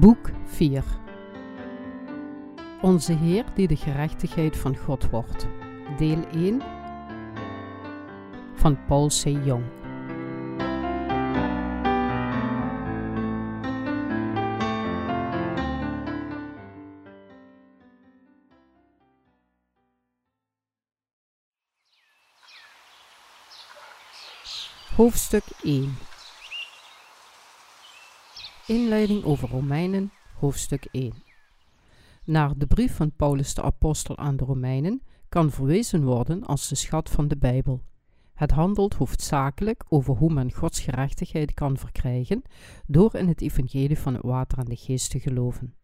Boek 4 Onze Heer die de gerechtigheid van God wordt. Deel 1 van Paul C. Jong. Hoofdstuk 1 Inleiding over Romeinen, hoofdstuk 1 Naar de brief van Paulus de Apostel aan de Romeinen kan verwezen worden als de schat van de Bijbel. Het handelt hoofdzakelijk over hoe men Gods gerechtigheid kan verkrijgen door in het evangelie van het water en de geest te geloven.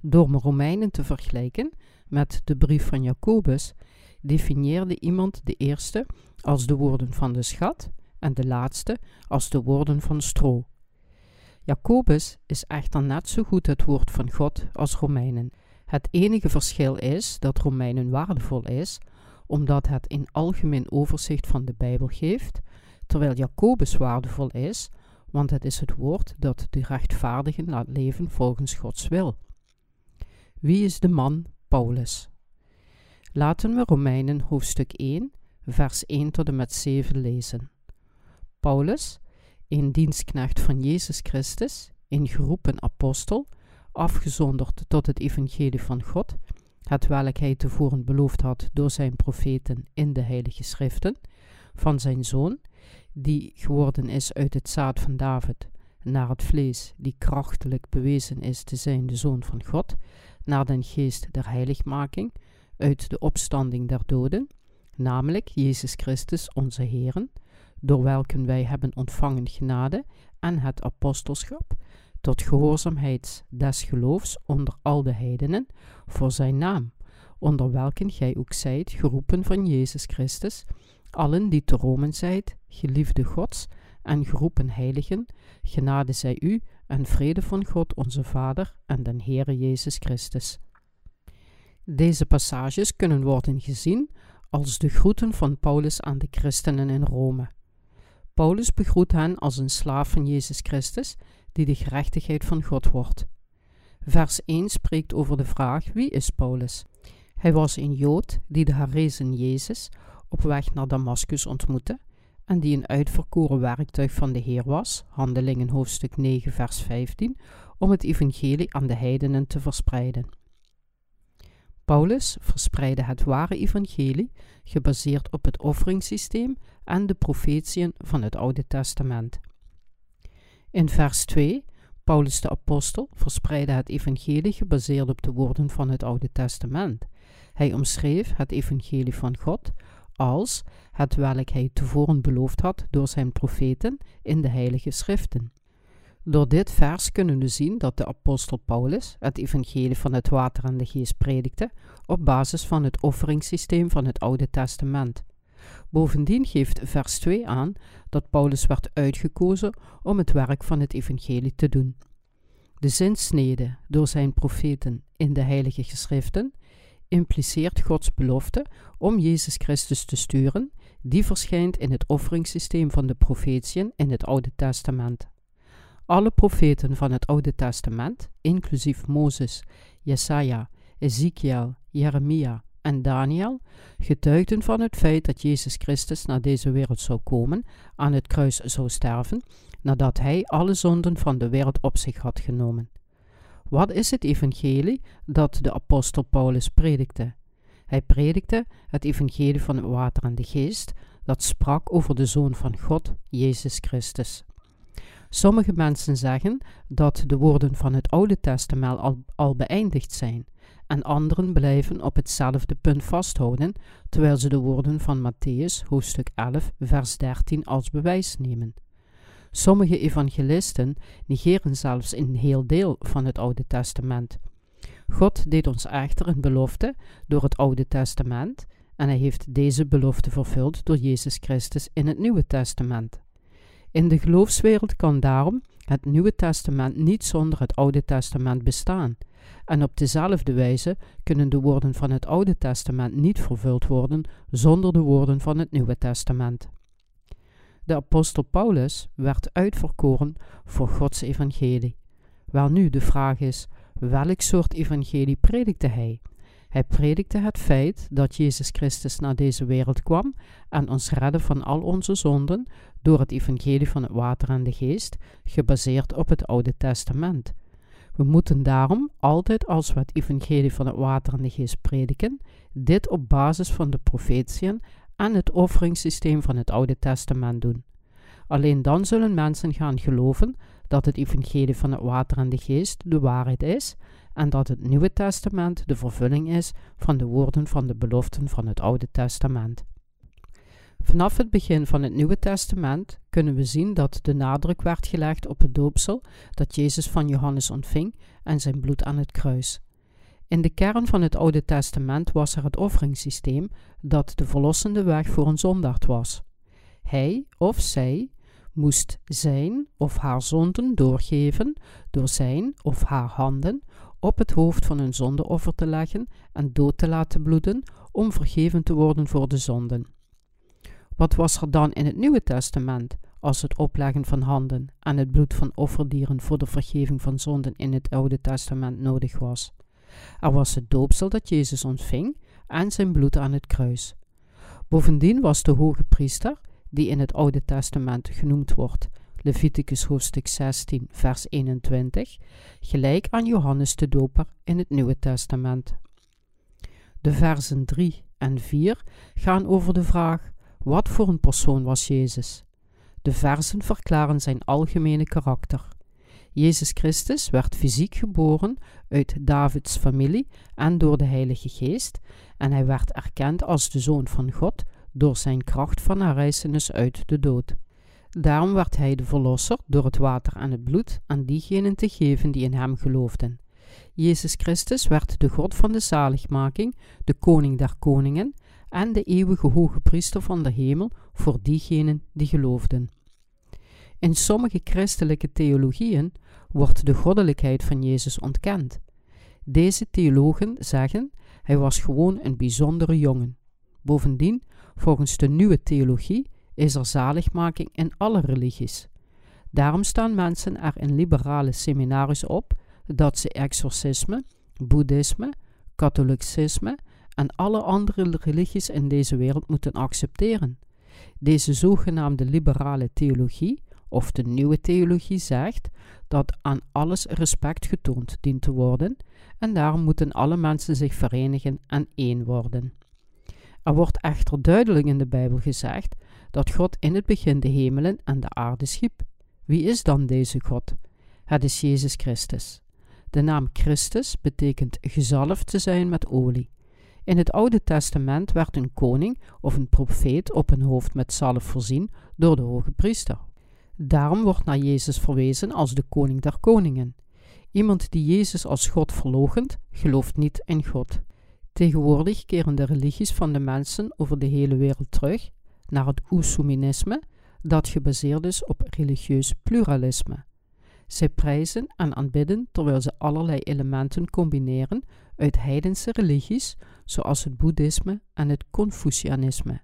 Door Romeinen te vergelijken met de brief van Jacobus, definieerde iemand de eerste als de woorden van de schat en de laatste als de woorden van stro. Jacobus is echter net zo goed het woord van God als Romeinen. Het enige verschil is dat Romeinen waardevol is, omdat het in algemeen overzicht van de Bijbel geeft, terwijl Jacobus waardevol is, want het is het woord dat de rechtvaardigen laat leven volgens Gods wil. Wie is de man Paulus? Laten we Romeinen hoofdstuk 1, vers 1 tot en met 7 lezen. Paulus, een dienstknecht van Jezus Christus, een geroepen apostel, afgezonderd tot het evangelie van God, het welk hij tevoren beloofd had door zijn profeten in de heilige schriften, van zijn zoon, die geworden is uit het zaad van David, naar het vlees, die krachtelijk bewezen is te zijn de zoon van God, naar den geest der heiligmaking, uit de opstanding der doden, namelijk Jezus Christus onze Heeren, door welken wij hebben ontvangen genade en het apostelschap, tot gehoorzaamheid des geloofs onder al de heidenen, voor zijn naam, onder welken gij ook zijt, geroepen van Jezus Christus, allen die te Rome zijt, geliefde Gods en geroepen heiligen, genade zij u en vrede van God onze Vader en den Heere Jezus Christus. Deze passages kunnen worden gezien als de groeten van Paulus aan de christenen in Rome. Paulus begroet hen als een slaaf van Jezus Christus, die de gerechtigheid van God wordt. Vers 1 spreekt over de vraag: wie is Paulus? Hij was een Jood die de herrezen Jezus op weg naar Damascus ontmoette en die een uitverkoren werktuig van de Heer was, Handelingen hoofdstuk 9, vers 15, om het evangelie aan de heidenen te verspreiden. Paulus verspreidde het ware evangelie, gebaseerd op het offeringssysteem en de profetieën van het Oude Testament. In vers 2, Paulus de apostel verspreidde het evangelie gebaseerd op de woorden van het Oude Testament. Hij omschreef het evangelie van God als het welk hij tevoren beloofd had door zijn profeten in de heilige schriften. Door dit vers kunnen we zien dat de apostel Paulus het evangelie van het water en de geest predikte op basis van het offeringssysteem van het Oude Testament. Bovendien geeft vers 2 aan dat Paulus werd uitgekozen om het werk van het evangelie te doen. De zinsnede door zijn profeten in de heilige geschriften impliceert Gods belofte om Jezus Christus te sturen, die verschijnt in het offeringssysteem van de profetieën in het Oude Testament. Alle profeten van het Oude Testament, inclusief Mozes, Jesaja, Ezekiel, Jeremia en Daniel, getuigden van het feit dat Jezus Christus naar deze wereld zou komen, aan het kruis zou sterven, nadat hij alle zonden van de wereld op zich had genomen. Wat is het evangelie dat de apostel Paulus predikte? Hij predikte het evangelie van het water en de geest, dat sprak over de Zoon van God, Jezus Christus. Sommige mensen zeggen dat de woorden van het Oude Testament al, al beëindigd zijn, en anderen blijven op hetzelfde punt vasthouden, terwijl ze de woorden van Matthäus, hoofdstuk 11, vers 13 als bewijs nemen. Sommige evangelisten negeren zelfs een heel deel van het Oude Testament. God deed ons echter een belofte door het Oude Testament en hij heeft deze belofte vervuld door Jezus Christus in het Nieuwe Testament. In de geloofswereld kan daarom het Nieuwe Testament niet zonder het Oude Testament bestaan. En op dezelfde wijze kunnen de woorden van het Oude Testament niet vervuld worden zonder de woorden van het Nieuwe Testament. De apostel Paulus werd uitverkoren voor Gods evangelie. Wel nu, de vraag is: welk soort evangelie predikte hij? Hij predikte het feit dat Jezus Christus naar deze wereld kwam en ons redde van al onze zonden door het evangelie van het water en de geest, gebaseerd op het Oude Testament. We moeten daarom altijd als we het evangelie van het water en de geest prediken, dit op basis van de profetieën en het offeringssysteem van het Oude Testament doen. Alleen dan zullen mensen gaan geloven dat het evangelie van het water en de geest de waarheid is en dat het Nieuwe Testament de vervulling is van de woorden van de beloften van het Oude Testament. Vanaf het begin van het Nieuwe Testament kunnen we zien dat de nadruk werd gelegd op het doopsel dat Jezus van Johannes ontving en zijn bloed aan het kruis. In de kern van het Oude Testament was er het offeringssysteem dat de verlossende weg voor een zondaard was. Hij of zij moest zijn of haar zonden doorgeven door zijn of haar handen op het hoofd van hun zondeoffer te leggen en dood te laten bloeden om vergeven te worden voor de zonden. Wat was er dan in het Nieuwe Testament als het opleggen van handen en het bloed van offerdieren voor de vergeving van zonden in het Oude Testament nodig was? Er was het doopsel dat Jezus ontving en zijn bloed aan het kruis. Bovendien was de hoge priester, die in het Oude Testament genoemd wordt, Leviticus hoofdstuk 16, vers 21, gelijk aan Johannes de Doper in het Nieuwe Testament. De versen 3 en 4 gaan over de vraag: wat voor een persoon was Jezus? De versen verklaren zijn algemene karakter. Jezus Christus werd fysiek geboren uit Davids familie en door de Heilige Geest, en hij werd erkend als de Zoon van God door zijn kracht van herrijzenis uit de dood. Daarom werd hij de verlosser door het water en het bloed aan diegenen te geven die in hem geloofden. Jezus Christus werd de God van de zaligmaking, de koning der koningen en de eeuwige hoge priester van de hemel voor diegenen die geloofden. In sommige christelijke theologieën wordt de goddelijkheid van Jezus ontkend. Deze theologen zeggen hij was gewoon een bijzondere jongen. Bovendien, volgens de nieuwe theologie, is er zaligmaking in alle religies. Daarom staan mensen er in liberale seminaries op dat ze exorcisme, boeddhisme, katholicisme en alle andere religies in deze wereld moeten accepteren. Deze zogenaamde liberale theologie, of de nieuwe theologie, zegt dat aan alles respect getoond dient te worden en daarom moeten alle mensen zich verenigen en één worden. Er wordt echter duidelijk in de Bijbel gezegd dat God in het begin de hemelen en de aarde schiep. Wie is dan deze God? Het is Jezus Christus. De naam Christus betekent gezalfd te zijn met olie. In het Oude Testament werd een koning of een profeet op een hoofd met zalf voorzien door de hoge priester. Daarom wordt naar Jezus verwezen als de koning der koningen. Iemand die Jezus als God verloochent, gelooft niet in God. Tegenwoordig keren de religies van de mensen over de hele wereld terug naar het Oesuminisme, dat gebaseerd is op religieus pluralisme. Zij prijzen en aanbidden terwijl ze allerlei elementen combineren uit heidense religies, zoals het boeddhisme en het Confucianisme.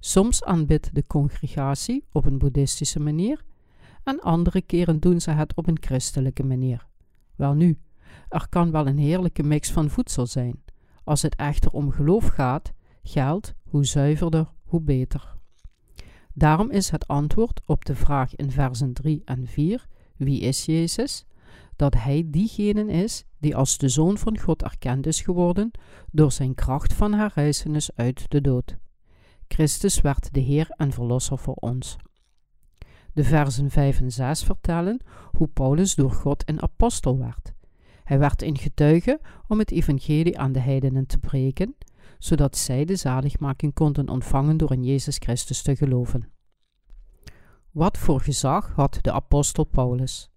Soms aanbidt de congregatie op een boeddhistische manier, en andere keren doen ze het op een christelijke manier. Welnu, er kan wel een heerlijke mix van voedsel zijn. Als het echter om geloof gaat, geldt hoe zuiverder, hoe beter. Daarom is het antwoord op de vraag in versen 3 en 4: Wie is Jezus? Dat hij diegene is die als de Zoon van God erkend is geworden door zijn kracht van herrijzenis uit de dood. Christus werd de Heer en Verlosser voor ons. De versen 5 en 6 vertellen hoe Paulus door God een apostel werd. Hij werd een getuige om het evangelie aan de heidenen te breken, zodat zij de zaligmaking konden ontvangen door in Jezus Christus te geloven. Wat voor gezag had de apostel Paulus?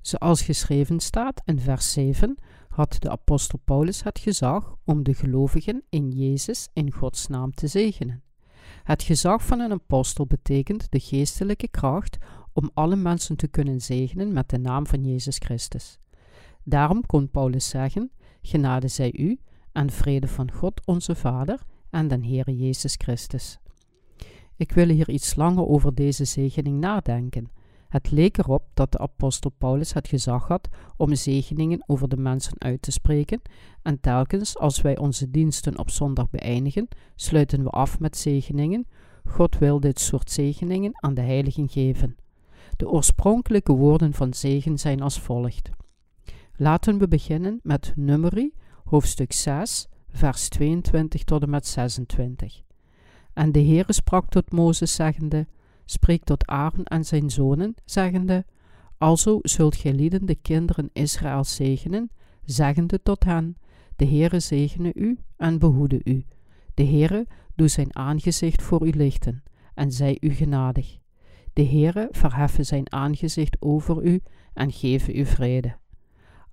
Zoals geschreven staat in vers 7, had de apostel Paulus het gezag om de gelovigen in Jezus in Gods naam te zegenen. Het gezag van een apostel betekent de geestelijke kracht om alle mensen te kunnen zegenen met de naam van Jezus Christus. Daarom kon Paulus zeggen: Genade zij u en vrede van God onze Vader en den Heere Jezus Christus. Ik wil hier iets langer over deze zegening nadenken Het leek erop dat de apostel Paulus het gezag had om zegeningen over de mensen uit te spreken, en telkens als wij onze diensten op zondag beëindigen, sluiten we af met zegeningen. God wil dit soort zegeningen aan de heiligen geven. De oorspronkelijke woorden van zegen zijn als volgt. Laten we beginnen met Numeri, hoofdstuk 6, vers 22 tot en met 26. En de Heere sprak tot Mozes, zeggende: Spreek tot Aaron en zijn zonen, zeggende: Alzo zult gij lieden de kinderen Israël zegenen, zeggende tot hen: De Heere zegene u en behoede u. De Heere doe zijn aangezicht voor u lichten en zij u genadig. De Heere verheffen zijn aangezicht over u en geven u vrede.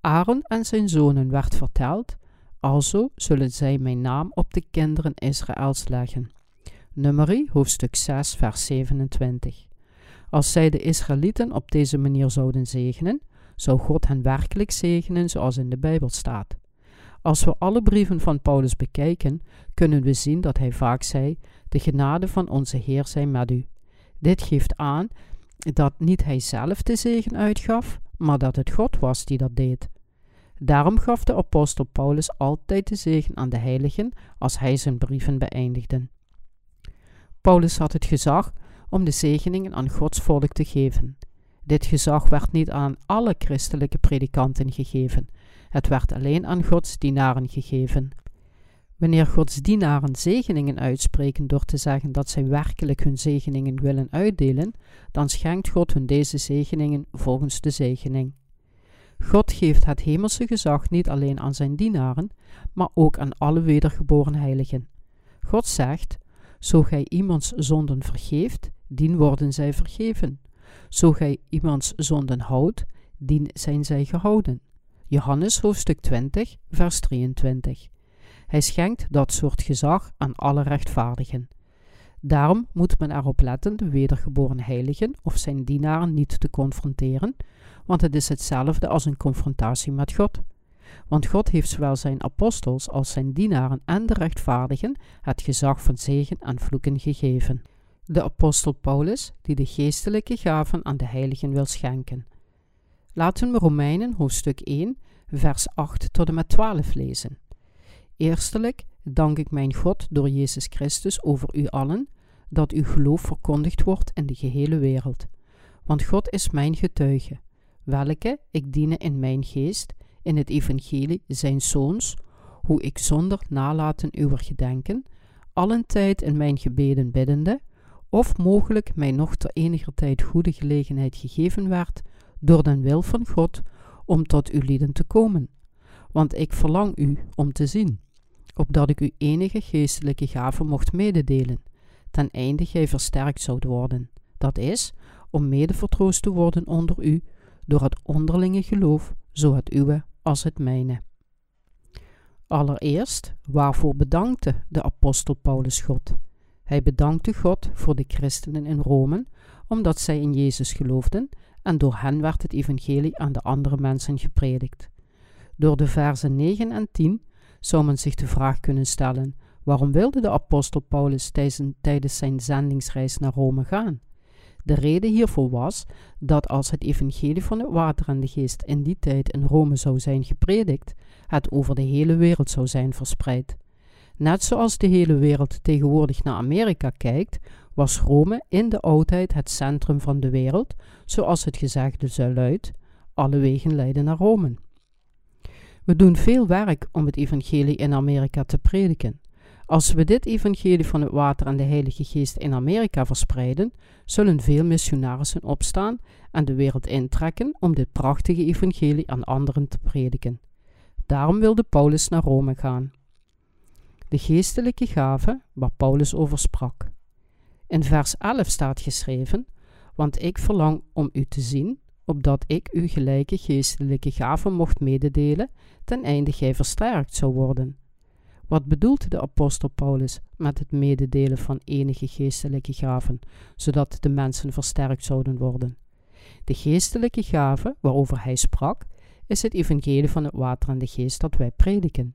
Aaron en zijn zonen werd verteld, alzo zullen zij mijn naam op de kinderen Israëls leggen. Numeri, hoofdstuk 6, vers 27. Als zij de Israëlieten op deze manier zouden zegenen, zou God hen werkelijk zegenen zoals in de Bijbel staat. Als we alle brieven van Paulus bekijken, kunnen we zien dat hij vaak zei: De genade van onze Heer zij met u. Dit geeft aan dat niet hij zelf de zegen uitgaf, maar dat het God was die dat deed. Daarom gaf de apostel Paulus altijd de zegen aan de heiligen als hij zijn brieven beëindigde. Paulus had het gezag om de zegeningen aan Gods volk te geven. Dit gezag werd niet aan alle christelijke predikanten gegeven, het werd alleen aan Gods dienaren gegeven. Wanneer Gods dienaren zegeningen uitspreken door te zeggen dat zij werkelijk hun zegeningen willen uitdelen, dan schenkt God hun deze zegeningen volgens de zegening. God geeft het hemelse gezag niet alleen aan zijn dienaren, maar ook aan alle wedergeboren heiligen. God zegt: Zo gij iemands zonden vergeeft, dien worden zij vergeven. Zo gij iemands zonden houdt, dien zijn zij gehouden. Johannes hoofdstuk 20, vers 23. Hij schenkt dat soort gezag aan alle rechtvaardigen. Daarom moet men erop letten de wedergeboren heiligen of zijn dienaren niet te confronteren, want het is hetzelfde als een confrontatie met God. Want God heeft zowel zijn apostels als zijn dienaren en de rechtvaardigen het gezag van zegen en vloeken gegeven. De apostel Paulus, die de geestelijke gaven aan de heiligen wil schenken. Laten we Romeinen hoofdstuk 1, vers 8 tot en met 12 lezen. Eerstelijk dank ik mijn God door Jezus Christus over u allen, dat uw geloof verkondigd wordt in de gehele wereld. Want God is mijn getuige, welke ik diene in mijn geest, in het evangelie zijn zoons, hoe ik zonder nalaten uwer gedenken, allen tijd in mijn gebeden biddende, of mogelijk mij nog ter eniger tijd goede gelegenheid gegeven werd, door den wil van God, om tot uw lieden te komen. Want ik verlang u om te zien, opdat ik u enige geestelijke gaven mocht mededelen, ten einde gij versterkt zoudt worden, dat is, om mede vertroost te worden onder u, door het onderlinge geloof, zo het uwe als het mijne. Allereerst, waarvoor bedankte de apostel Paulus God? Hij bedankte God voor de christenen in Rome, omdat zij in Jezus geloofden en door hen werd het evangelie aan de andere mensen gepredikt. Door de versen 9 en 10 zou men zich de vraag kunnen stellen: waarom wilde de apostel Paulus tijdens zijn zendingsreis naar Rome gaan? De reden hiervoor was dat als het evangelie van het water en de geest in die tijd in Rome zou zijn gepredikt, het over de hele wereld zou zijn verspreid. Net zoals de hele wereld tegenwoordig naar Amerika kijkt, was Rome in de oudheid het centrum van de wereld, zoals het gezegde zo luidt: alle wegen leiden naar Rome. We doen veel werk om het evangelie in Amerika te prediken. Als we dit evangelie van het water en de Heilige Geest in Amerika verspreiden, zullen veel missionarissen opstaan en de wereld intrekken om dit prachtige evangelie aan anderen te prediken. Daarom wilde Paulus naar Rome gaan. De geestelijke gave waar Paulus over sprak. In vers 11 staat geschreven: Want ik verlang om u te zien, opdat ik u gelijke geestelijke gaven mocht mededelen, ten einde gij versterkt zou worden. Wat bedoelt de apostel Paulus met het mededelen van enige geestelijke gaven, zodat de mensen versterkt zouden worden? De geestelijke gave waarover hij sprak, is het evangelie van het water en de geest dat wij prediken.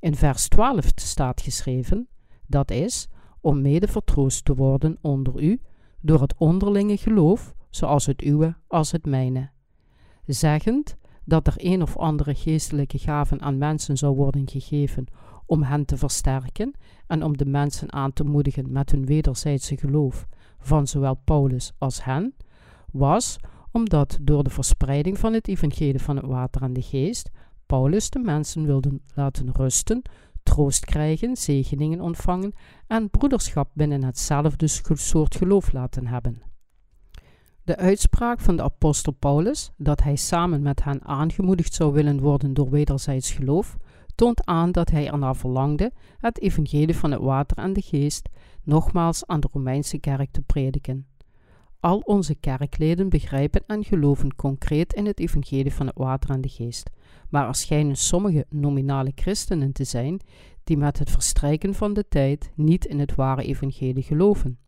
In vers 12 staat geschreven, dat is, om mede vertroost te worden onder u, door het onderlinge geloof, zoals het uwe als het mijne. Zeggend dat er een of andere geestelijke gaven aan mensen zou worden gegeven om hen te versterken en om de mensen aan te moedigen met hun wederzijdse geloof van zowel Paulus als hen, was omdat door de verspreiding van het evangelie van het water en de geest Paulus de mensen wilde laten rusten, troost krijgen, zegeningen ontvangen en broederschap binnen hetzelfde soort geloof laten hebben. De uitspraak van de apostel Paulus dat hij samen met hen aangemoedigd zou willen worden door wederzijds geloof, toont aan dat hij ernaar verlangde het evangelie van het water en de geest nogmaals aan de Romeinse kerk te prediken. Al onze kerkleden begrijpen en geloven concreet in het evangelie van het water en de geest, maar er schijnen sommige nominale christenen te zijn die met het verstrijken van de tijd niet in het ware evangelie geloven.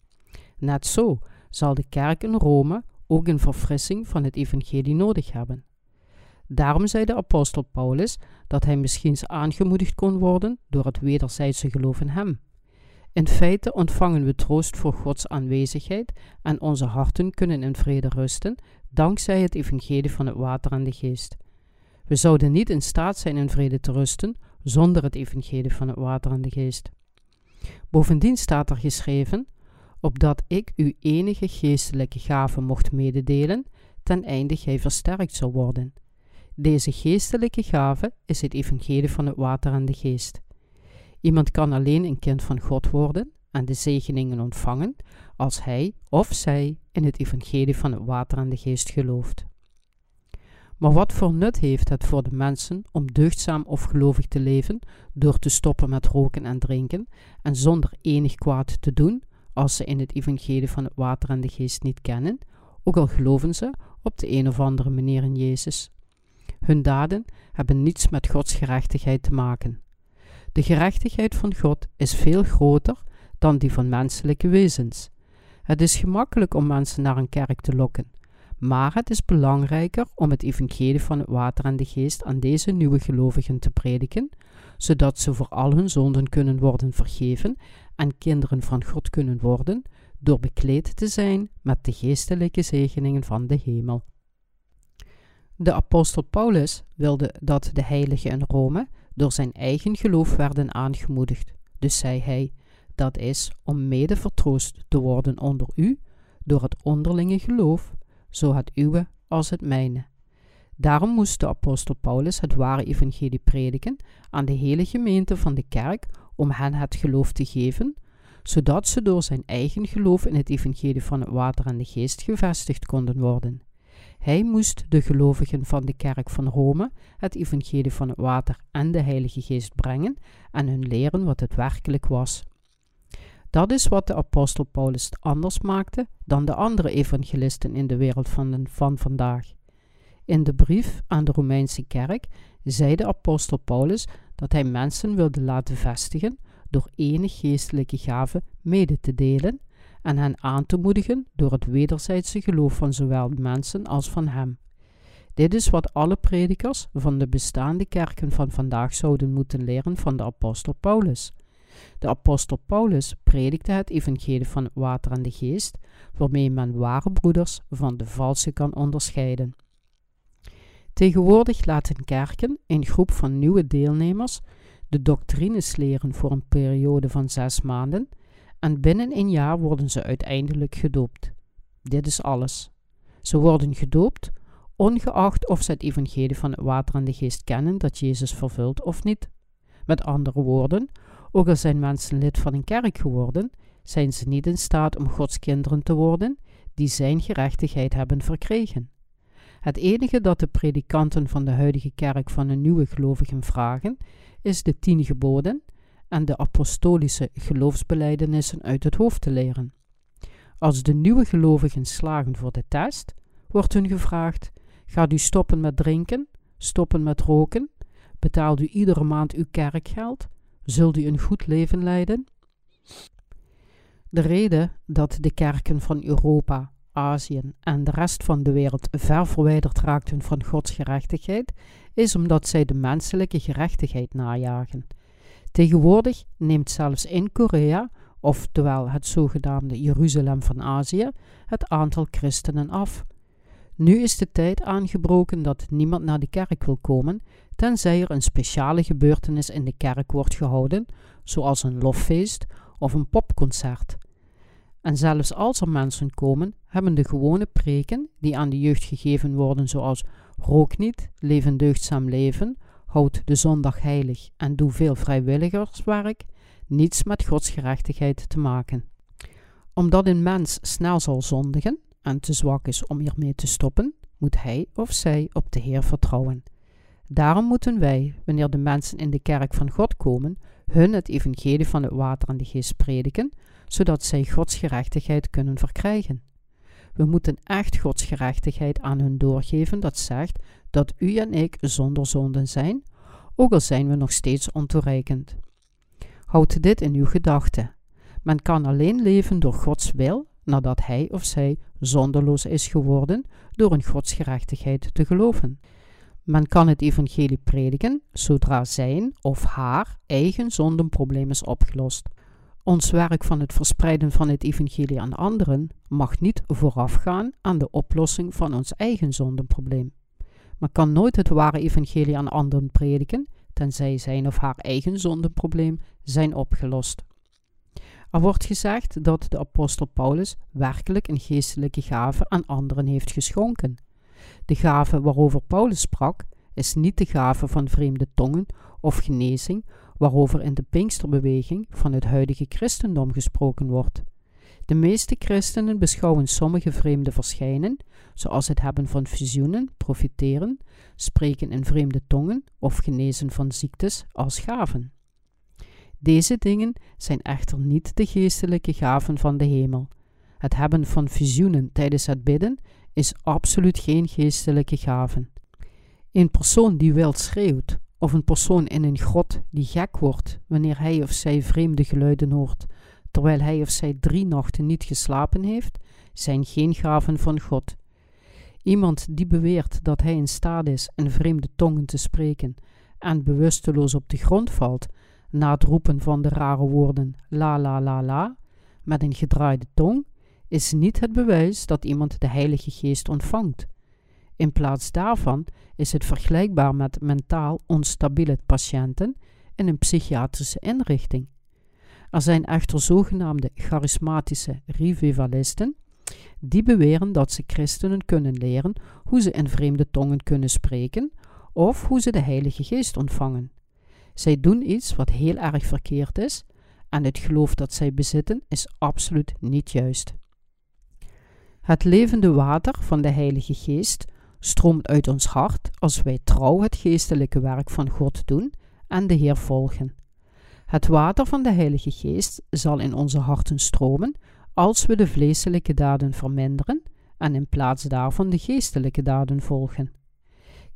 Net zo zal de kerk in Rome ook een verfrissing van het evangelie nodig hebben. Daarom zei de apostel Paulus dat hij misschien aangemoedigd kon worden door het wederzijdse geloof in hem. In feite ontvangen we troost voor Gods aanwezigheid en onze harten kunnen in vrede rusten dankzij het evangelie van het water en de geest. We zouden niet in staat zijn in vrede te rusten zonder het evangelie van het water en de geest. Bovendien staat er geschreven, opdat ik u enige geestelijke gaven mocht mededelen, ten einde gij versterkt zou worden. Deze geestelijke gave is het evangelie van het water en de geest. Iemand kan alleen een kind van God worden en de zegeningen ontvangen als hij of zij in het evangelie van het water en de geest gelooft. Maar wat voor nut heeft het voor de mensen om deugdzaam of gelovig te leven door te stoppen met roken en drinken en zonder enig kwaad te doen als ze in het evangelie van het water en de geest niet kennen, ook al geloven ze op de een of andere manier in Jezus? Hun daden hebben niets met Gods gerechtigheid te maken. De gerechtigheid van God is veel groter dan die van menselijke wezens. Het is gemakkelijk om mensen naar een kerk te lokken, maar het is belangrijker om het evangelie van het water en de geest aan deze nieuwe gelovigen te prediken, zodat ze voor al hun zonden kunnen worden vergeven en kinderen van God kunnen worden, door bekleed te zijn met de geestelijke zegeningen van de hemel. De apostel Paulus wilde dat de heiligen in Rome door zijn eigen geloof werden aangemoedigd. Dus zei hij: Dat is om mede vertroost te worden onder u door het onderlinge geloof, zo het uwe als het mijne. Daarom moest de apostel Paulus het ware evangelie prediken aan de hele gemeente van de kerk om hen het geloof te geven, zodat ze door zijn eigen geloof in het evangelie van het water en de geest gevestigd konden worden. Hij moest de gelovigen van de kerk van Rome het evangelie van het water en de Heilige Geest brengen en hun leren wat het werkelijk was. Dat is wat de apostel Paulus anders maakte dan de andere evangelisten in de wereld van, van vandaag. In de brief aan de Romeinse kerk zei de apostel Paulus dat hij mensen wilde laten vestigen door enig geestelijke gave mede te delen en hen aan te moedigen door het wederzijdse geloof van zowel mensen als van hem. Dit is wat alle predikers van de bestaande kerken van vandaag zouden moeten leren van de apostel Paulus. De apostel Paulus predikte het evangelie van water en de geest, waarmee men ware broeders van de valse kan onderscheiden. Tegenwoordig laten kerken, een groep van nieuwe deelnemers, de doctrines leren voor een periode van zes maanden en binnen een jaar worden ze uiteindelijk gedoopt. Dit is alles. Ze worden gedoopt, ongeacht of ze het evangelie van het water en de geest kennen dat Jezus vervult of niet. Met andere woorden, ook al zijn mensen lid van een kerk geworden, zijn ze niet in staat om Gods kinderen te worden die zijn gerechtigheid hebben verkregen. Het enige dat de predikanten van de huidige kerk van een nieuwe gelovigen vragen, is de tien geboden en de apostolische geloofsbelijdenissen uit het hoofd te leren. Als de nieuwe gelovigen slagen voor de test, wordt hun gevraagd: gaat u stoppen met drinken, stoppen met roken, betaalt u iedere maand uw kerkgeld, zult u een goed leven leiden? De reden dat de kerken van Europa, Azië en de rest van de wereld ver verwijderd raakten van Gods gerechtigheid, is omdat zij de menselijke gerechtigheid najagen Tegenwoordig neemt zelfs in Korea oftewel het zogenaamde Jeruzalem van Azië, het aantal christenen af. Nu is de tijd aangebroken dat niemand naar de kerk wil komen, tenzij er een speciale gebeurtenis in de kerk wordt gehouden, zoals een loffeest of een popconcert. En zelfs als er mensen komen, hebben de gewone preken die aan de jeugd gegeven worden, zoals rook niet, leef deugdzaam leven, houd de zondag heilig en doe veel vrijwilligerswerk, niets met Gods gerechtigheid te maken. Omdat een mens snel zal zondigen en te zwak is om hiermee te stoppen, moet hij of zij op de Heer vertrouwen. Daarom moeten wij, wanneer de mensen in de kerk van God komen, hun het evangelie van het water en de geest prediken, zodat zij Gods gerechtigheid kunnen verkrijgen. We moeten echt Gods gerechtigheid aan hun doorgeven, dat zegt dat u en ik zonder zonden zijn, ook al zijn we nog steeds ontoereikend. Houd dit in uw gedachten. Men kan alleen leven door Gods wil, nadat hij of zij zonderloos is geworden door in Gods gerechtigheid te geloven. Men kan het evangelie prediken zodra zijn of haar eigen zondenprobleem is opgelost. Ons werk van het verspreiden van het evangelie aan anderen mag niet voorafgaan aan de oplossing van ons eigen zondenprobleem. Men kan nooit het ware evangelie aan anderen prediken, tenzij zijn of haar eigen zondenprobleem zijn opgelost. Er wordt gezegd dat de apostel Paulus werkelijk een geestelijke gave aan anderen heeft geschonken. De gave waarover Paulus sprak, is niet de gave van vreemde tongen of genezing, waarover in de Pinksterbeweging van het huidige christendom gesproken wordt. De meeste christenen beschouwen sommige vreemde verschijnen, zoals het hebben van visioenen, profiteren, spreken in vreemde tongen of genezen van ziektes, als gaven. Deze dingen zijn echter niet de geestelijke gaven van de hemel. Het hebben van visioenen tijdens het bidden is absoluut geen geestelijke gaven. Een persoon die wild schreeuwt, of een persoon in een grot die gek wordt wanneer hij of zij vreemde geluiden hoort, terwijl hij of zij drie nachten niet geslapen heeft, zijn geen gaven van God. Iemand die beweert dat hij in staat is in vreemde tongen te spreken en bewusteloos op de grond valt na het roepen van de rare woorden la la la la met een gedraaide tong, is niet het bewijs dat iemand de Heilige Geest ontvangt. In plaats daarvan is het vergelijkbaar met mentaal onstabiele patiënten in een psychiatrische inrichting. Er zijn echter zogenaamde charismatische revivalisten die beweren dat ze christenen kunnen leren hoe ze in vreemde tongen kunnen spreken of hoe ze de Heilige Geest ontvangen. Zij doen iets wat heel erg verkeerd is en het geloof dat zij bezitten is absoluut niet juist. Het levende water van de Heilige Geest stroomt uit ons hart als wij trouw het geestelijke werk van God doen en de Heer volgen. Het water van de Heilige Geest zal in onze harten stromen als we de vleeselijke daden verminderen en in plaats daarvan de geestelijke daden volgen.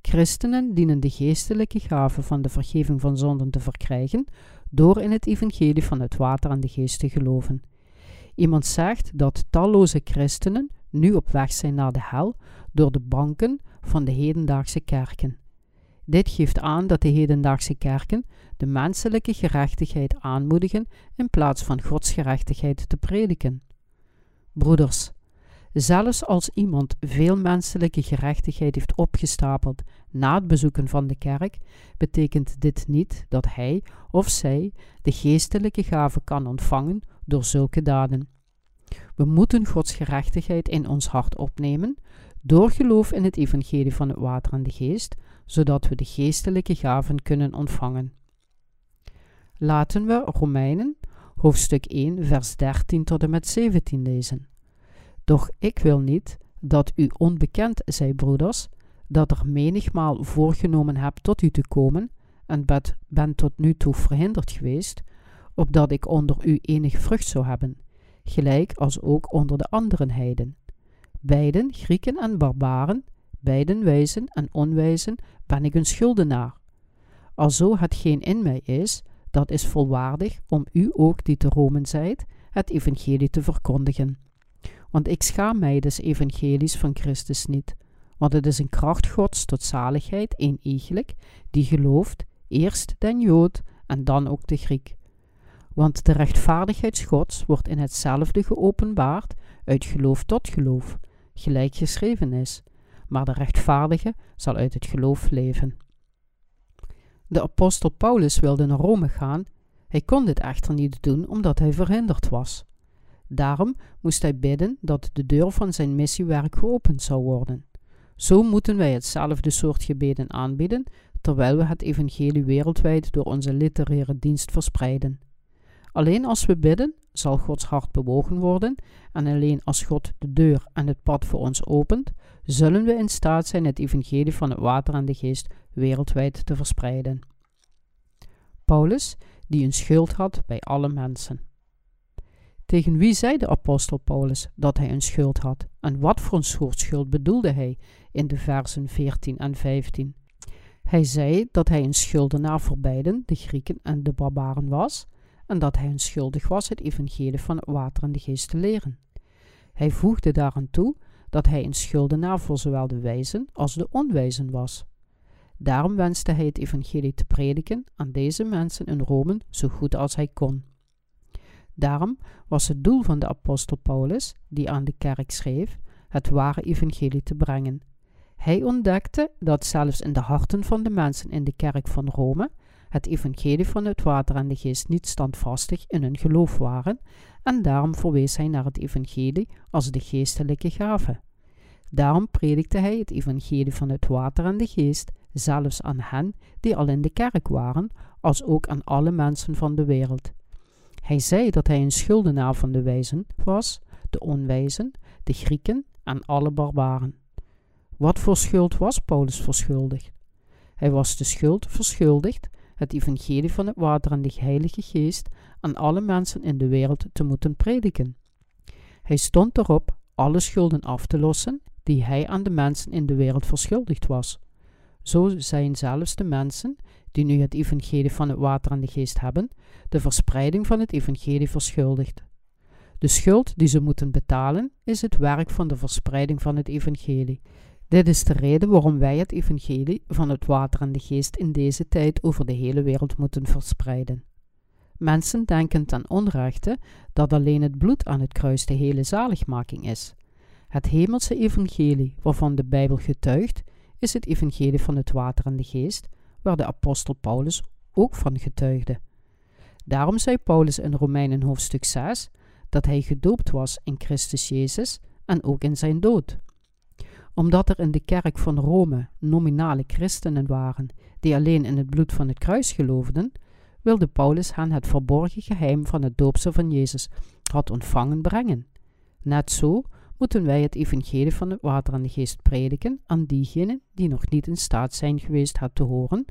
Christenen dienen de geestelijke gave van de vergeving van zonden te verkrijgen door in het evangelie van het water en de geest te geloven. Iemand zegt dat talloze christenen nu op weg zijn naar de hel door de banken van de hedendaagse kerken. Dit geeft aan dat de hedendaagse kerken de menselijke gerechtigheid aanmoedigen in plaats van Gods gerechtigheid te prediken. Broeders, zelfs als iemand veel menselijke gerechtigheid heeft opgestapeld na het bezoeken van de kerk, betekent dit niet dat hij of zij de geestelijke gave kan ontvangen door zulke daden. We moeten Gods gerechtigheid in ons hart opnemen door geloof in het evangelie van het water en de geest, zodat we de geestelijke gaven kunnen ontvangen. Laten we Romeinen hoofdstuk 1 vers 13 tot en met 17 lezen. Doch ik wil niet dat u onbekend zij, broeders, dat er menigmaal voorgenomen heb tot u te komen, en ben, tot nu toe verhinderd geweest, opdat ik onder u enige vrucht zou hebben, gelijk als ook onder de anderen heiden. Beiden, Grieken en barbaren, beiden wijzen en onwijzen, ben ik een schuldenaar. Alzo het geen in mij is, dat is volwaardig om u ook die te Romen zijt, het evangelie te verkondigen. Want ik schaam mij des evangelies van Christus niet, want het is een kracht Gods tot zaligheid eenegelijk, die gelooft, eerst den Jood en dan ook de Griek. Want de rechtvaardigheid Gods wordt in hetzelfde geopenbaard uit geloof tot geloof, gelijk geschreven is. Maar de rechtvaardige zal uit het geloof leven. De apostel Paulus wilde naar Rome gaan. Hij kon dit echter niet doen omdat hij verhinderd was. Daarom moest hij bidden dat de deur van zijn missiewerk geopend zou worden. Zo moeten wij hetzelfde soort gebeden aanbieden, terwijl we het evangelie wereldwijd door onze literaire dienst verspreiden. Alleen als we bidden, zal Gods hart bewogen worden, en alleen als God de deur en het pad voor ons opent, zullen we in staat zijn het evangelie van het water en de geest wereldwijd te verspreiden. Paulus, die een schuld had bij alle mensen. Tegen wie zei de apostel Paulus dat hij een schuld had en wat voor een soort schuld bedoelde hij in de versen 14 en 15? Hij zei dat hij een schuldenaar voor beiden, de Grieken en de barbaren was, dat hij schuldig was het evangelie van het water en de geest te leren. Hij voegde daaraan toe dat hij een schuldenaar voor zowel de wijzen als de onwijzen was. Daarom wenste hij het evangelie te prediken aan deze mensen in Rome zo goed als hij kon. Daarom was het doel van de apostel Paulus, die aan de kerk schreef, het ware evangelie te brengen. Hij ontdekte dat zelfs in de harten van de mensen in de kerk van Rome het evangelie van het water en de geest niet standvastig in hun geloof waren, en daarom verwees hij naar het evangelie als de geestelijke gave. Daarom predikte hij het evangelie van het water en de geest, zelfs aan hen die al in de kerk waren, als ook aan alle mensen van de wereld. Hij zei dat hij een schuldenaar van de wijzen was, de onwijzen, de Grieken en alle barbaren. Wat voor schuld was Paulus verschuldigd? Hij was de schuld verschuldigd het evangelie van het water en de Heilige Geest aan alle mensen in de wereld te moeten prediken. Hij stond erop alle schulden af te lossen die hij aan de mensen in de wereld verschuldigd was. Zo zijn zelfs de mensen die nu het evangelie van het water en de geest hebben, de verspreiding van het evangelie verschuldigd. De schuld die ze moeten betalen is het werk van de verspreiding van het evangelie. Dit is de reden waarom wij het evangelie van het water en de geest in deze tijd over de hele wereld moeten verspreiden. Mensen denken ten onrechte dat alleen het bloed aan het kruis de hele zaligmaking is. Het hemelse evangelie waarvan de Bijbel getuigt, is het evangelie van het water en de geest, waar de apostel Paulus ook van getuigde. Daarom zei Paulus in Romeinen hoofdstuk 6 dat hij gedoopt was in Christus Jezus en ook in zijn dood omdat er in de kerk van Rome nominale christenen waren die alleen in het bloed van het kruis geloofden, wilde Paulus hen het verborgen geheim van het doopsel van Jezus had ontvangen brengen. Net zo moeten wij het evangelie van het water en de geest prediken aan diegenen die nog niet in staat zijn geweest het te horen,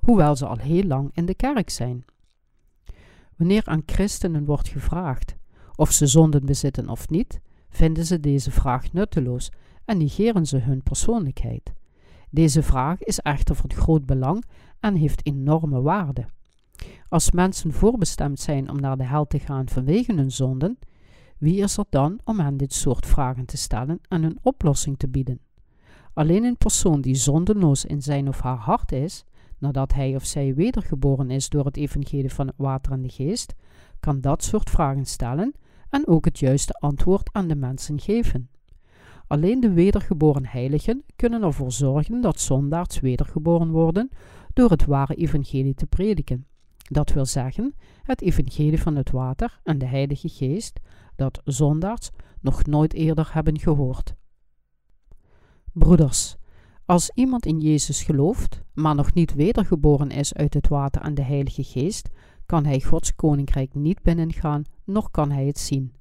hoewel ze al heel lang in de kerk zijn. Wanneer aan christenen wordt gevraagd of ze zonden bezitten of niet, vinden ze deze vraag nutteloos en negeren ze hun persoonlijkheid. Deze vraag is echter van groot belang en heeft enorme waarde. Als mensen voorbestemd zijn om naar de hel te gaan vanwege hun zonden, wie is er dan om hen dit soort vragen te stellen en een oplossing te bieden? Alleen een persoon die zondeloos in zijn of haar hart is, nadat hij of zij wedergeboren is door het evangelie van het water en de geest, kan dat soort vragen stellen en ook het juiste antwoord aan de mensen geven. Alleen de wedergeboren heiligen kunnen ervoor zorgen dat zondaars wedergeboren worden door het ware evangelie te prediken. Dat wil zeggen, het evangelie van het water en de Heilige Geest, dat zondaars nog nooit eerder hebben gehoord. Broeders, als iemand in Jezus gelooft, maar nog niet wedergeboren is uit het water en de Heilige Geest, kan hij Gods koninkrijk niet binnengaan, noch kan hij het zien.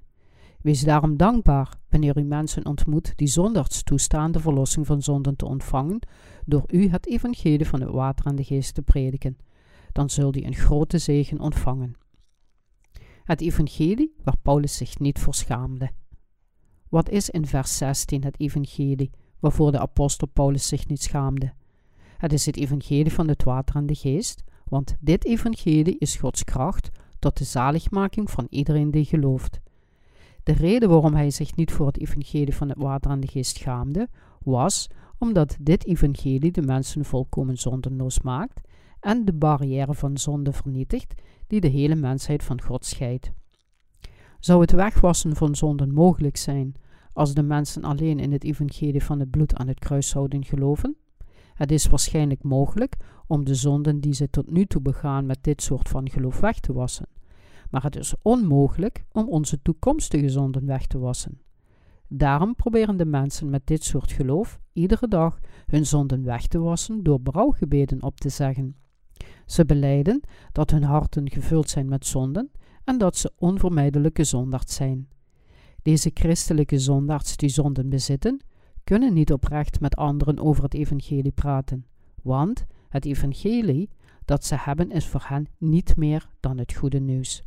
Wees daarom dankbaar wanneer u mensen ontmoet die zondags toestaan de verlossing van zonden te ontvangen, door u het evangelie van het water en de geest te prediken. Dan zult u een grote zegen ontvangen. Het evangelie waar Paulus zich niet voor schaamde. Wat is in vers 16 het evangelie waarvoor de apostel Paulus zich niet schaamde? Het is het evangelie van het water en de geest, want dit evangelie is Gods kracht tot de zaligmaking van iedereen die gelooft. De reden waarom hij zich niet voor het evangelie van het water en de geest schaamde, was omdat dit evangelie de mensen volkomen zondenloos maakt en de barrière van zonde vernietigt die de hele mensheid van God scheidt. Zou het wegwassen van zonden mogelijk zijn als de mensen alleen in het evangelie van het bloed aan het kruis zouden geloven? Het is waarschijnlijk mogelijk om de zonden die ze tot nu toe begaan met dit soort van geloof weg te wassen. Maar het is onmogelijk om onze toekomstige zonden weg te wassen. Daarom proberen de mensen met dit soort geloof iedere dag hun zonden weg te wassen door berouwgebeden op te zeggen. Ze beleiden dat hun harten gevuld zijn met zonden en dat ze onvermijdelijke zondaars zijn. Deze christelijke zondaars die zonden bezitten, kunnen niet oprecht met anderen over het evangelie praten, want het evangelie dat ze hebben is voor hen niet meer dan het goede nieuws.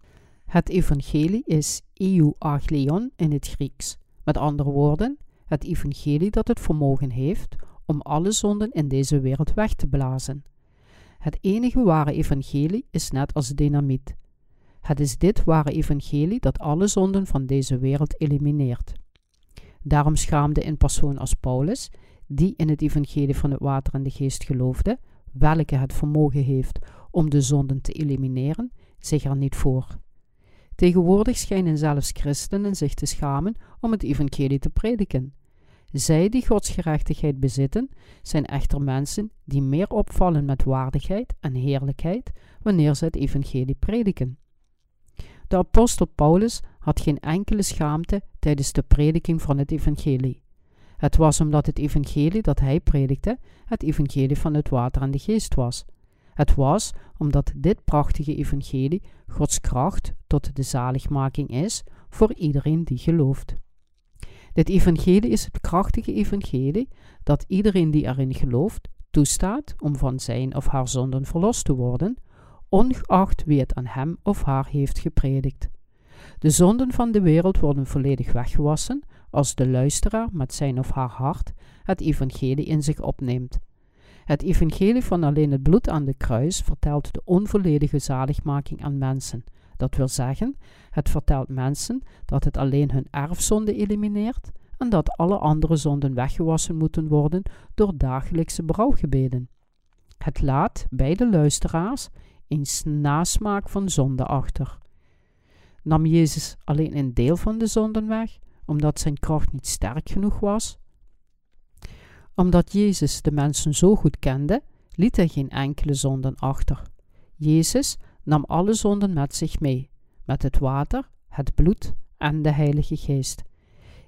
Het evangelie is euagleion in het Grieks. Met andere woorden, het evangelie dat het vermogen heeft om alle zonden in deze wereld weg te blazen. Het enige ware evangelie is net als dynamiet. Het is dit ware evangelie dat alle zonden van deze wereld elimineert. Daarom schaamde een persoon als Paulus, die in het evangelie van het water en de geest geloofde, welke het vermogen heeft om de zonden te elimineren, zich er niet voor. Tegenwoordig schijnen zelfs christenen zich te schamen om het evangelie te prediken. Zij die Gods gerechtigheid bezitten, zijn echter mensen die meer opvallen met waardigheid en heerlijkheid wanneer ze het evangelie prediken. De apostel Paulus had geen enkele schaamte tijdens de prediking van het evangelie. Het was omdat het evangelie dat hij predikte het evangelie van het water en de geest was. Het was omdat dit prachtige evangelie Gods kracht tot de zaligmaking is voor iedereen die gelooft. Dit evangelie is het krachtige evangelie dat iedereen die erin gelooft toestaat om van zijn of haar zonden verlost te worden, ongeacht wie het aan hem of haar heeft gepredikt. De zonden van de wereld worden volledig weggewassen als de luisteraar met zijn of haar hart het evangelie in zich opneemt. Het evangelie van alleen het bloed aan de kruis vertelt de onvolledige zaligmaking aan mensen. Dat wil zeggen, het vertelt mensen dat het alleen hun erfzonde elimineert en dat alle andere zonden weggewassen moeten worden door dagelijkse brouwgebeden. Het laat bij de luisteraars een nasmaak van zonde achter. Nam Jezus alleen een deel van de zonden weg, omdat zijn kracht niet sterk genoeg was? Omdat Jezus de mensen zo goed kende, liet hij geen enkele zonden achter. Jezus nam alle zonden met zich mee, met het water, het bloed en de Heilige Geest.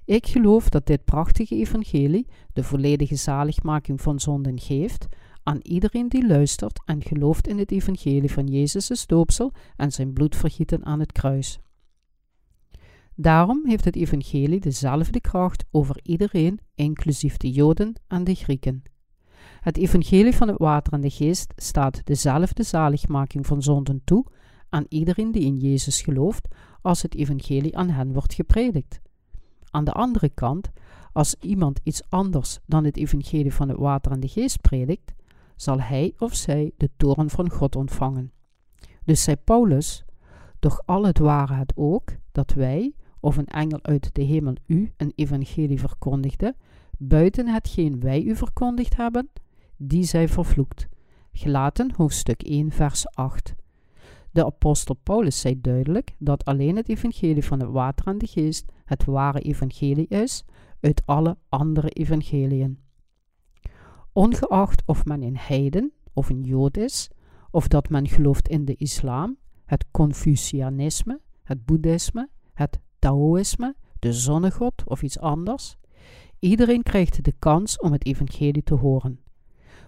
Ik geloof dat dit prachtige evangelie de volledige zaligmaking van zonden geeft aan iedereen die luistert en gelooft in het evangelie van Jezus' doopsel en zijn bloedvergieten aan het kruis. Daarom heeft het evangelie dezelfde kracht over iedereen, inclusief de Joden en de Grieken. Het evangelie van het water en de geest staat dezelfde zaligmaking van zonden toe aan iedereen die in Jezus gelooft, als het evangelie aan hen wordt gepredikt. Aan de andere kant, als iemand iets anders dan het evangelie van het water en de geest predikt, zal hij of zij de toren van God ontvangen. Dus zei Paulus: Doch al het ware het ook dat wij, of een engel uit de hemel u een evangelie verkondigde, buiten hetgeen wij u verkondigd hebben, die zij vervloekt. Gelaten hoofdstuk 1 vers 8. De apostel Paulus zei duidelijk dat alleen het evangelie van het water en de geest het ware evangelie is uit alle andere evangeliën. Ongeacht of men een heiden of een jood is, of dat men gelooft in de islam, het Confucianisme, het boeddhisme, het Taoïsme, de zonnegod of iets anders, iedereen krijgt de kans om het evangelie te horen.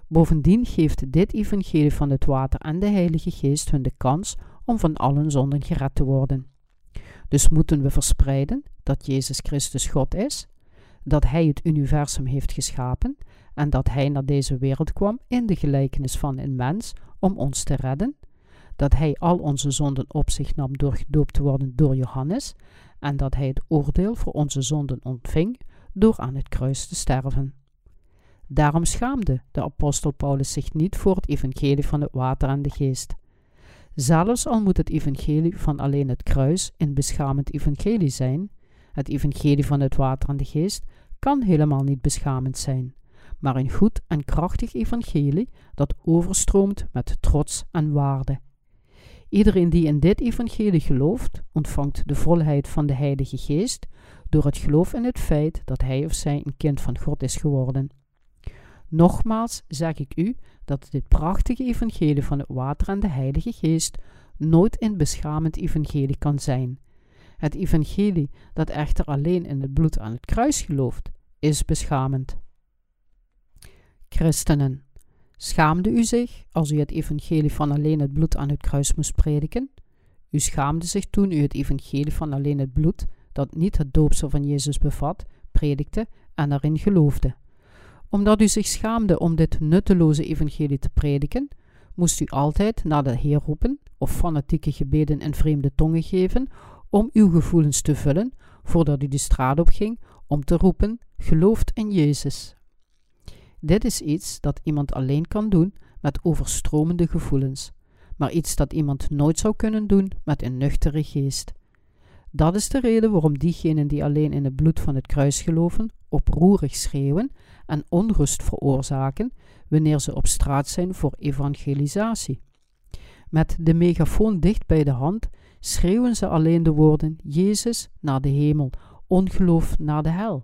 Bovendien geeft dit evangelie van het water en de Heilige Geest hun de kans om van allen zonden gered te worden. Dus moeten we verspreiden dat Jezus Christus God is, dat Hij het universum heeft geschapen en dat Hij naar deze wereld kwam in de gelijkenis van een mens om ons te redden, dat Hij al onze zonden op zich nam door gedoopt te worden door Johannes en dat Hij het oordeel voor onze zonden ontving door aan het kruis te sterven. Daarom schaamde de apostel Paulus zich niet voor het evangelie van het water en de geest. Zelfs al moet het evangelie van alleen het kruis een beschamend evangelie zijn, het evangelie van het water en de geest kan helemaal niet beschamend zijn, maar een goed en krachtig evangelie dat overstroomt met trots en waarde. Iedereen die in dit evangelie gelooft, ontvangt de volheid van de Heilige Geest door het geloof in het feit dat hij of zij een kind van God is geworden. Nogmaals zeg ik u dat dit prachtige evangelie van het water en de Heilige Geest nooit een beschamend evangelie kan zijn. Het evangelie dat echter alleen in het bloed aan het kruis gelooft, is beschamend. Christenen, schaamde u zich als u het evangelie van alleen het bloed aan het kruis moest prediken? U schaamde zich toen u het evangelie van alleen het bloed, dat niet het doopsel van Jezus bevat, predikte en erin geloofde. Omdat u zich schaamde om dit nutteloze evangelie te prediken, moest u altijd naar de Heer roepen of fanatieke gebeden in vreemde tongen geven om uw gevoelens te vullen voordat u de straat op ging om te roepen: gelooft in Jezus. Dit is iets dat iemand alleen kan doen met overstromende gevoelens, maar iets dat iemand nooit zou kunnen doen met een nuchtere geest. Dat is de reden waarom diegenen die alleen in het bloed van het kruis geloven, oproerig schreeuwen en onrust veroorzaken wanneer ze op straat zijn voor evangelisatie. Met de megafoon dicht bij de hand schreeuwen ze alleen de woorden Jezus naar de hemel, ongeloof naar de hel.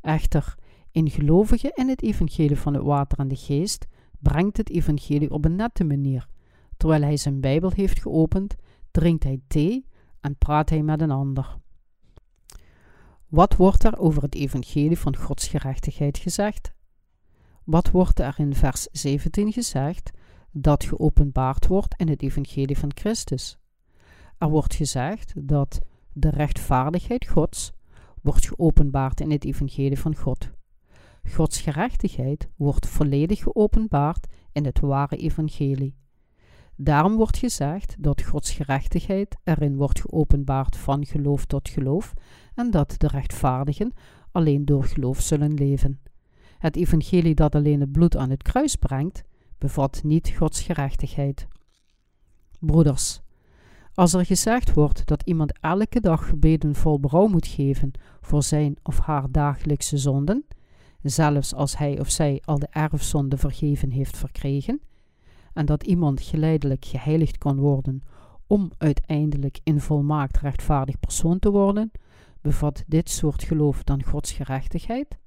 Echter, een gelovige in het evangelie van het water en de geest brengt het evangelie op een nette manier. Terwijl hij zijn Bijbel heeft geopend, drinkt hij thee en praat hij met een ander. Wat wordt er over het evangelie van Gods gerechtigheid gezegd? Wat wordt er in vers 17 gezegd dat geopenbaard wordt in het evangelie van Christus? Er wordt gezegd dat de rechtvaardigheid Gods wordt geopenbaard in het evangelie van God. Gods gerechtigheid wordt volledig geopenbaard in het ware evangelie. Daarom wordt gezegd dat Gods gerechtigheid erin wordt geopenbaard van geloof tot geloof en dat de rechtvaardigen alleen door geloof zullen leven. Het evangelie dat alleen het bloed aan het kruis brengt, bevat niet Gods gerechtigheid. Broeders, als er gezegd wordt dat iemand elke dag gebeden vol berouw moet geven voor zijn of haar dagelijkse zonden, zelfs als hij of zij al de erfzonde vergeven heeft verkregen, en dat iemand geleidelijk geheiligd kan worden om uiteindelijk een volmaakt rechtvaardig persoon te worden, bevat dit soort geloof dan Gods gerechtigheid?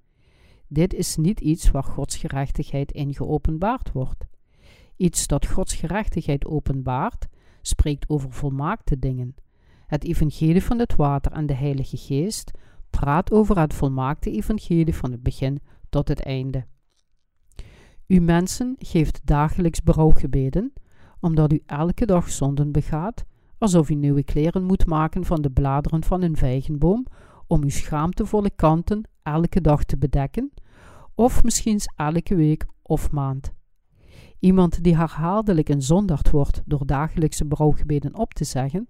Dit is niet iets waar Gods gerechtigheid in geopenbaard wordt. Iets dat Gods gerechtigheid openbaart, spreekt over volmaakte dingen. Het evangelie van het water en de Heilige Geest praat over het volmaakte evangelie van het begin tot het einde. U mensen geeft dagelijks berouwgebeden, omdat u elke dag zonden begaat, alsof u nieuwe kleren moet maken van de bladeren van een vijgenboom, om uw schaamtevolle kanten elke dag te bedekken, of misschien elke week of maand. Iemand die herhaaldelijk een zondaard wordt door dagelijkse berouwgebeden op te zeggen,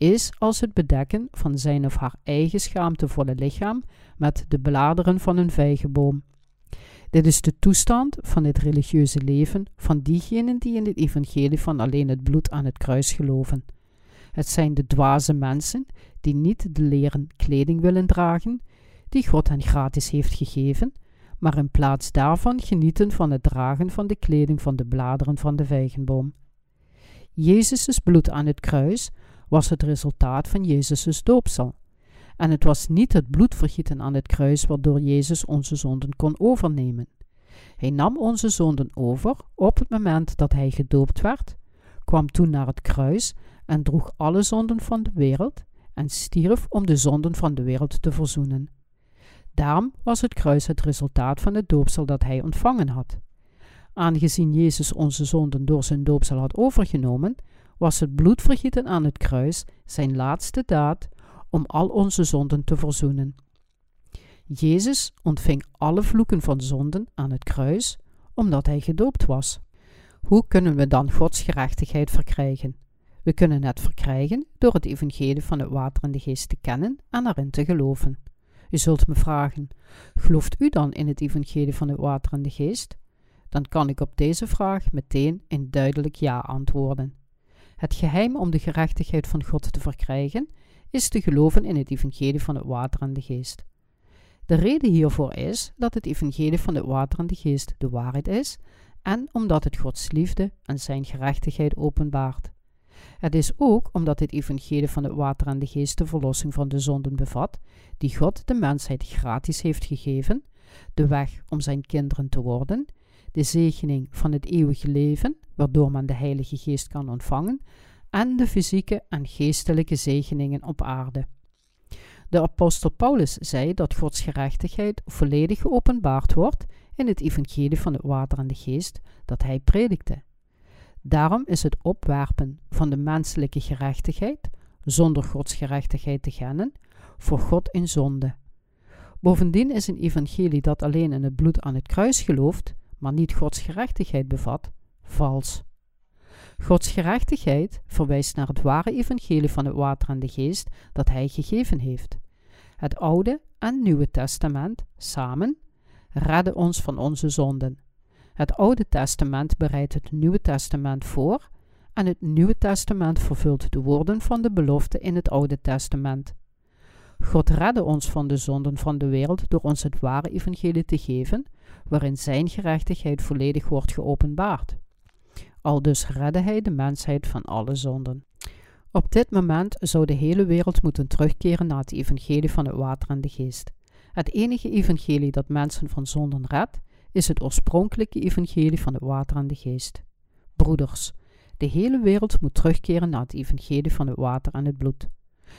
is als het bedekken van zijn of haar eigen schaamtevolle lichaam met de bladeren van een vijgenboom. Dit is de toestand van het religieuze leven van diegenen die in het evangelie van alleen het bloed aan het kruis geloven. Het zijn de dwaze mensen die niet de leren kleding willen dragen, die God hen gratis heeft gegeven, maar in plaats daarvan genieten van het dragen van de kleding van de bladeren van de vijgenboom. Jezus' bloed aan het kruis was het resultaat van Jezus' doopsel. En het was niet het bloedvergieten aan het kruis waardoor Jezus onze zonden kon overnemen. Hij nam onze zonden over op het moment dat hij gedoopt werd, kwam toen naar het kruis en droeg alle zonden van de wereld en stierf om de zonden van de wereld te verzoenen. Daarom was het kruis het resultaat van het doopsel dat hij ontvangen had. Aangezien Jezus onze zonden door zijn doopsel had overgenomen, was het bloedvergieten aan het kruis zijn laatste daad om al onze zonden te verzoenen. Jezus ontving alle vloeken van zonden aan het kruis, omdat hij gedoopt was. Hoe kunnen we dan Gods gerechtigheid verkrijgen? We kunnen het verkrijgen door het evangelie van het water en de geest te kennen en erin te geloven. U zult me vragen: gelooft u dan in het evangelie van het water en de geest? Dan kan ik op deze vraag meteen een duidelijk ja antwoorden. Het geheim om de gerechtigheid van God te verkrijgen is te geloven in het evangelie van het water en de geest. De reden hiervoor is dat het evangelie van het water en de geest de waarheid is en omdat het Gods liefde en zijn gerechtigheid openbaart. Het is ook omdat het evangelie van het water en de geest de verlossing van de zonden bevat, die God de mensheid gratis heeft gegeven, de weg om zijn kinderen te worden, de zegening van het eeuwige leven, waardoor men de Heilige Geest kan ontvangen, en de fysieke en geestelijke zegeningen op aarde. De apostel Paulus zei dat Gods gerechtigheid volledig geopenbaard wordt in het evangelie van het water en de geest dat hij predikte. Daarom is het opwerpen van de menselijke gerechtigheid, zonder Gods gerechtigheid te kennen, voor God in zonde. Bovendien is een evangelie dat alleen in het bloed aan het kruis gelooft, maar niet Gods gerechtigheid bevat, vals. Gods gerechtigheid verwijst naar het ware evangelie van het water en de geest dat Hij gegeven heeft. Het Oude en Nieuwe Testament samen redden ons van onze zonden. Het Oude Testament bereidt het Nieuwe Testament voor en het Nieuwe Testament vervult de woorden van de belofte in het Oude Testament. God redde ons van de zonden van de wereld door ons het ware evangelie te geven, waarin Zijn gerechtigheid volledig wordt geopenbaard. Aldus redde Hij de mensheid van alle zonden. Op dit moment zou de hele wereld moeten terugkeren naar het evangelie van het water en de geest. Het enige evangelie dat mensen van zonden redt, is het oorspronkelijke evangelie van het water en de geest. Broeders, de hele wereld moet terugkeren naar het evangelie van het water en het bloed.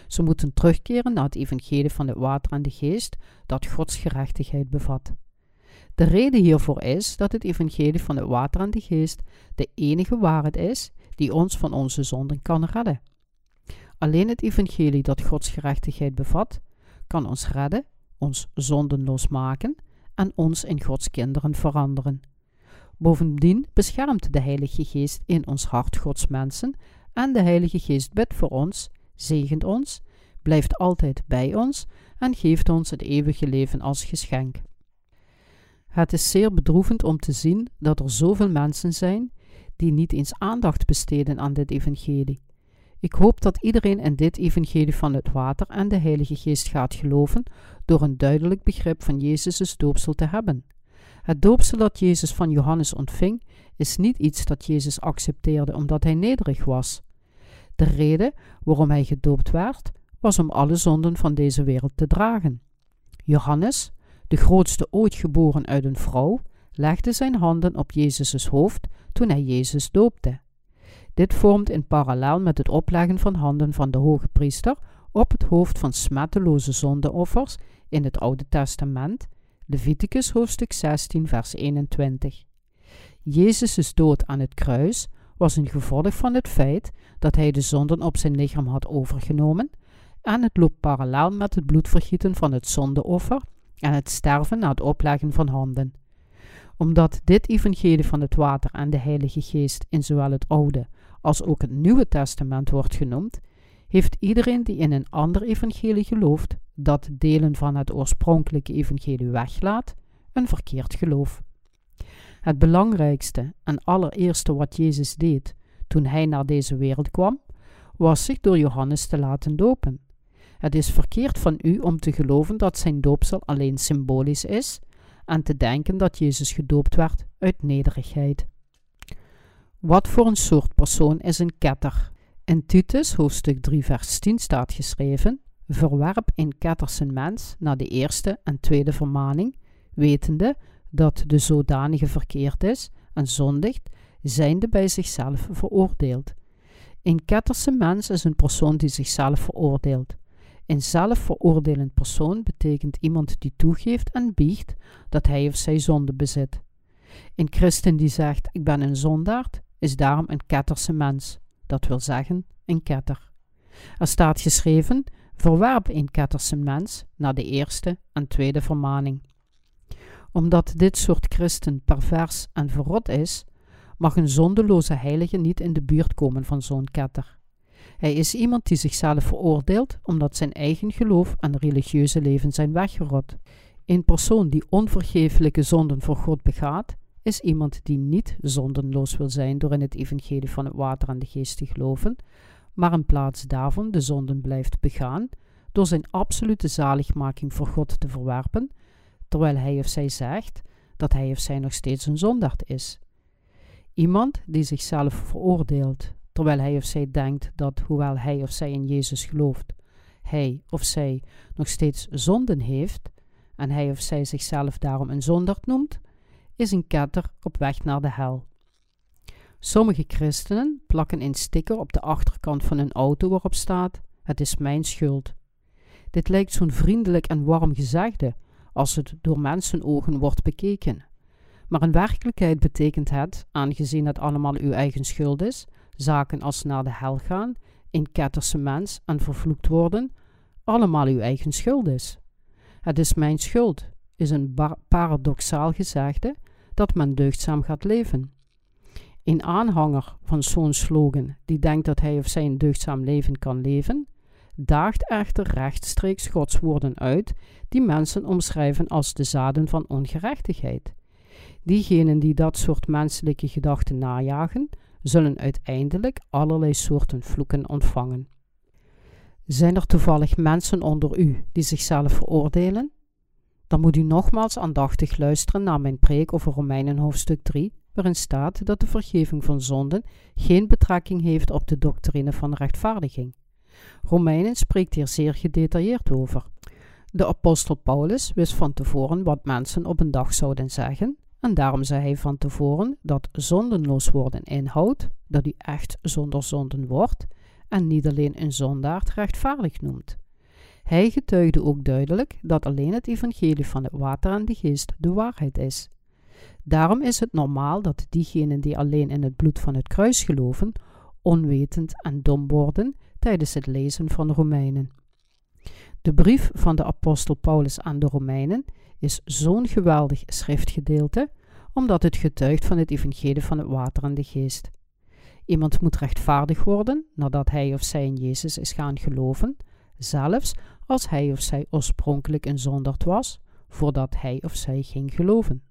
Ze moeten terugkeren naar het evangelie van het water en de geest dat Gods gerechtigheid bevat. De reden hiervoor is dat het evangelie van het water en de geest de enige waarheid is die ons van onze zonden kan redden. Alleen het evangelie dat Gods gerechtigheid bevat, kan ons redden, ons zondenloos maken en ons in Gods kinderen veranderen. Bovendien beschermt de Heilige Geest in ons hart Gods mensen en de Heilige Geest bidt voor ons, zegent ons, blijft altijd bij ons en geeft ons het eeuwige leven als geschenk. Het is zeer bedroevend om te zien dat er zoveel mensen zijn die niet eens aandacht besteden aan dit evangelie. Ik hoop dat iedereen in dit evangelie van het water en de Heilige Geest gaat geloven door een duidelijk begrip van Jezus' doopsel te hebben. Het doopsel dat Jezus van Johannes ontving, is niet iets dat Jezus accepteerde omdat hij nederig was. De reden waarom hij gedoopt werd, was om alle zonden van deze wereld te dragen. Johannes, de grootste ooit geboren uit een vrouw, legde zijn handen op Jezus' hoofd toen hij Jezus doopte. Dit vormt in parallel met het opleggen van handen van de hoge priester op het hoofd van smetteloze zondeoffers in het Oude Testament, Leviticus hoofdstuk 16, vers 21. Jezus' dood aan het kruis was een gevolg van het feit dat hij de zonden op zijn lichaam had overgenomen en het loopt parallel met het bloedvergieten van het zondeoffer en het sterven na het opleggen van handen. Omdat dit evangelie van het water en de Heilige Geest in zowel het Oude als ook het Nieuwe Testament wordt genoemd, heeft iedereen die in een ander evangelie gelooft, dat delen van het oorspronkelijke evangelie weglaat, een verkeerd geloof. Het belangrijkste en allereerste wat Jezus deed toen hij naar deze wereld kwam, was zich door Johannes te laten dopen. Het is verkeerd van u om te geloven dat zijn doopsel alleen symbolisch is en te denken dat Jezus gedoopt werd uit nederigheid. Wat voor een soort persoon is een ketter? In Titus hoofdstuk 3 vers 10 staat geschreven: Verwerp een mens na de eerste en tweede vermaning, wetende dat de zodanige verkeerd is en zondigt, zijnde bij zichzelf veroordeeld. Een ketterse mens is een persoon die zichzelf veroordeelt. Een zelfveroordelend persoon betekent iemand die toegeeft en biecht dat hij of zij zonde bezit. Een christen die zegt: Ik ben een zondaard, is daarom een ketterse mens, dat wil zeggen een ketter. Er staat geschreven: Verwerp een ketterse mens na de eerste en tweede vermaning. Omdat dit soort christen pervers en verrot is, mag een zondeloze heilige niet in de buurt komen van zo'n ketter. Hij is iemand die zichzelf veroordeelt omdat zijn eigen geloof en religieuze leven zijn weggerot. Een persoon die onvergeeflijke zonden voor God begaat, is iemand die niet zondenloos wil zijn door in het evangelie van het water en de geest te geloven, maar in plaats daarvan de zonden blijft begaan door zijn absolute zaligmaking voor God te verwerpen terwijl hij of zij zegt dat hij of zij nog steeds een zondaard is. Iemand die zichzelf veroordeelt, terwijl hij of zij denkt dat, hoewel hij of zij in Jezus gelooft, hij of zij nog steeds zonden heeft en hij of zij zichzelf daarom een zondaard noemt, is een ketter op weg naar de hel. Sommige christenen plakken een sticker op de achterkant van hun auto waarop staat: Het is mijn schuld. Dit lijkt zo'n vriendelijk en warm gezegde als het door mensenogen wordt bekeken. Maar in werkelijkheid betekent het, aangezien het allemaal uw eigen schuld is, zaken als naar de hel gaan, een ketterse mens en vervloekt worden, allemaal uw eigen schuld is. Het is mijn schuld, is een paradoxaal gezegde dat men deugdzaam gaat leven. Een aanhanger van zo'n slogan, die denkt dat hij of zij een deugdzaam leven kan leven, daagt echter rechtstreeks Gods woorden uit, die mensen omschrijven als de zaden van ongerechtigheid. Diegenen die dat soort menselijke gedachten najagen, zullen uiteindelijk allerlei soorten vloeken ontvangen. Zijn er toevallig mensen onder u die zichzelf veroordelen? Dan moet u nogmaals aandachtig luisteren naar mijn preek over Romeinen hoofdstuk 3, waarin staat dat de vergeving van zonden geen betrekking heeft op de doctrine van rechtvaardiging. Romeinen spreekt hier zeer gedetailleerd over. De apostel Paulus wist van tevoren wat mensen op een dag zouden zeggen, en daarom zei hij van tevoren dat zondenloos worden inhoudt dat u echt zonder zonden wordt en niet alleen een zondaard rechtvaardig noemt. Hij getuigde ook duidelijk dat alleen het evangelie van het water en de geest de waarheid is. Daarom is het normaal dat diegenen die alleen in het bloed van het kruis geloven, onwetend en dom worden tijdens het lezen van de Romeinen. De brief van de apostel Paulus aan de Romeinen is zo'n geweldig schriftgedeelte, omdat het getuigt van het evangelie van het water en de geest. Iemand moet rechtvaardig worden nadat hij of zij in Jezus is gaan geloven, zelfs als hij of zij oorspronkelijk een zonderd was, voordat hij of zij ging geloven.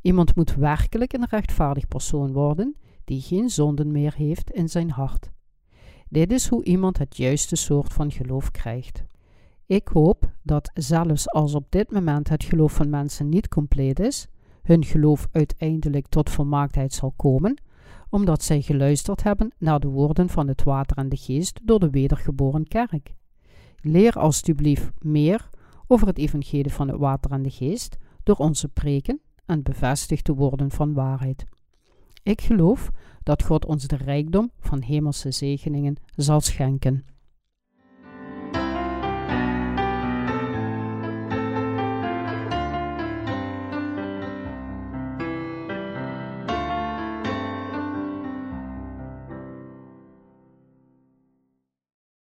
Iemand moet werkelijk een rechtvaardig persoon worden die geen zonden meer heeft in zijn hart. Dit is hoe iemand het juiste soort van geloof krijgt. Ik hoop dat zelfs als op dit moment het geloof van mensen niet compleet is, hun geloof uiteindelijk tot volmaaktheid zal komen, omdat zij geluisterd hebben naar de woorden van het water en de geest door de wedergeboren kerk. Leer alstublieft meer over het evangelie van het water en de geest door onze preken en bevestig de woorden van waarheid. Ik geloof dat God ons de rijkdom van hemelse zegeningen zal schenken.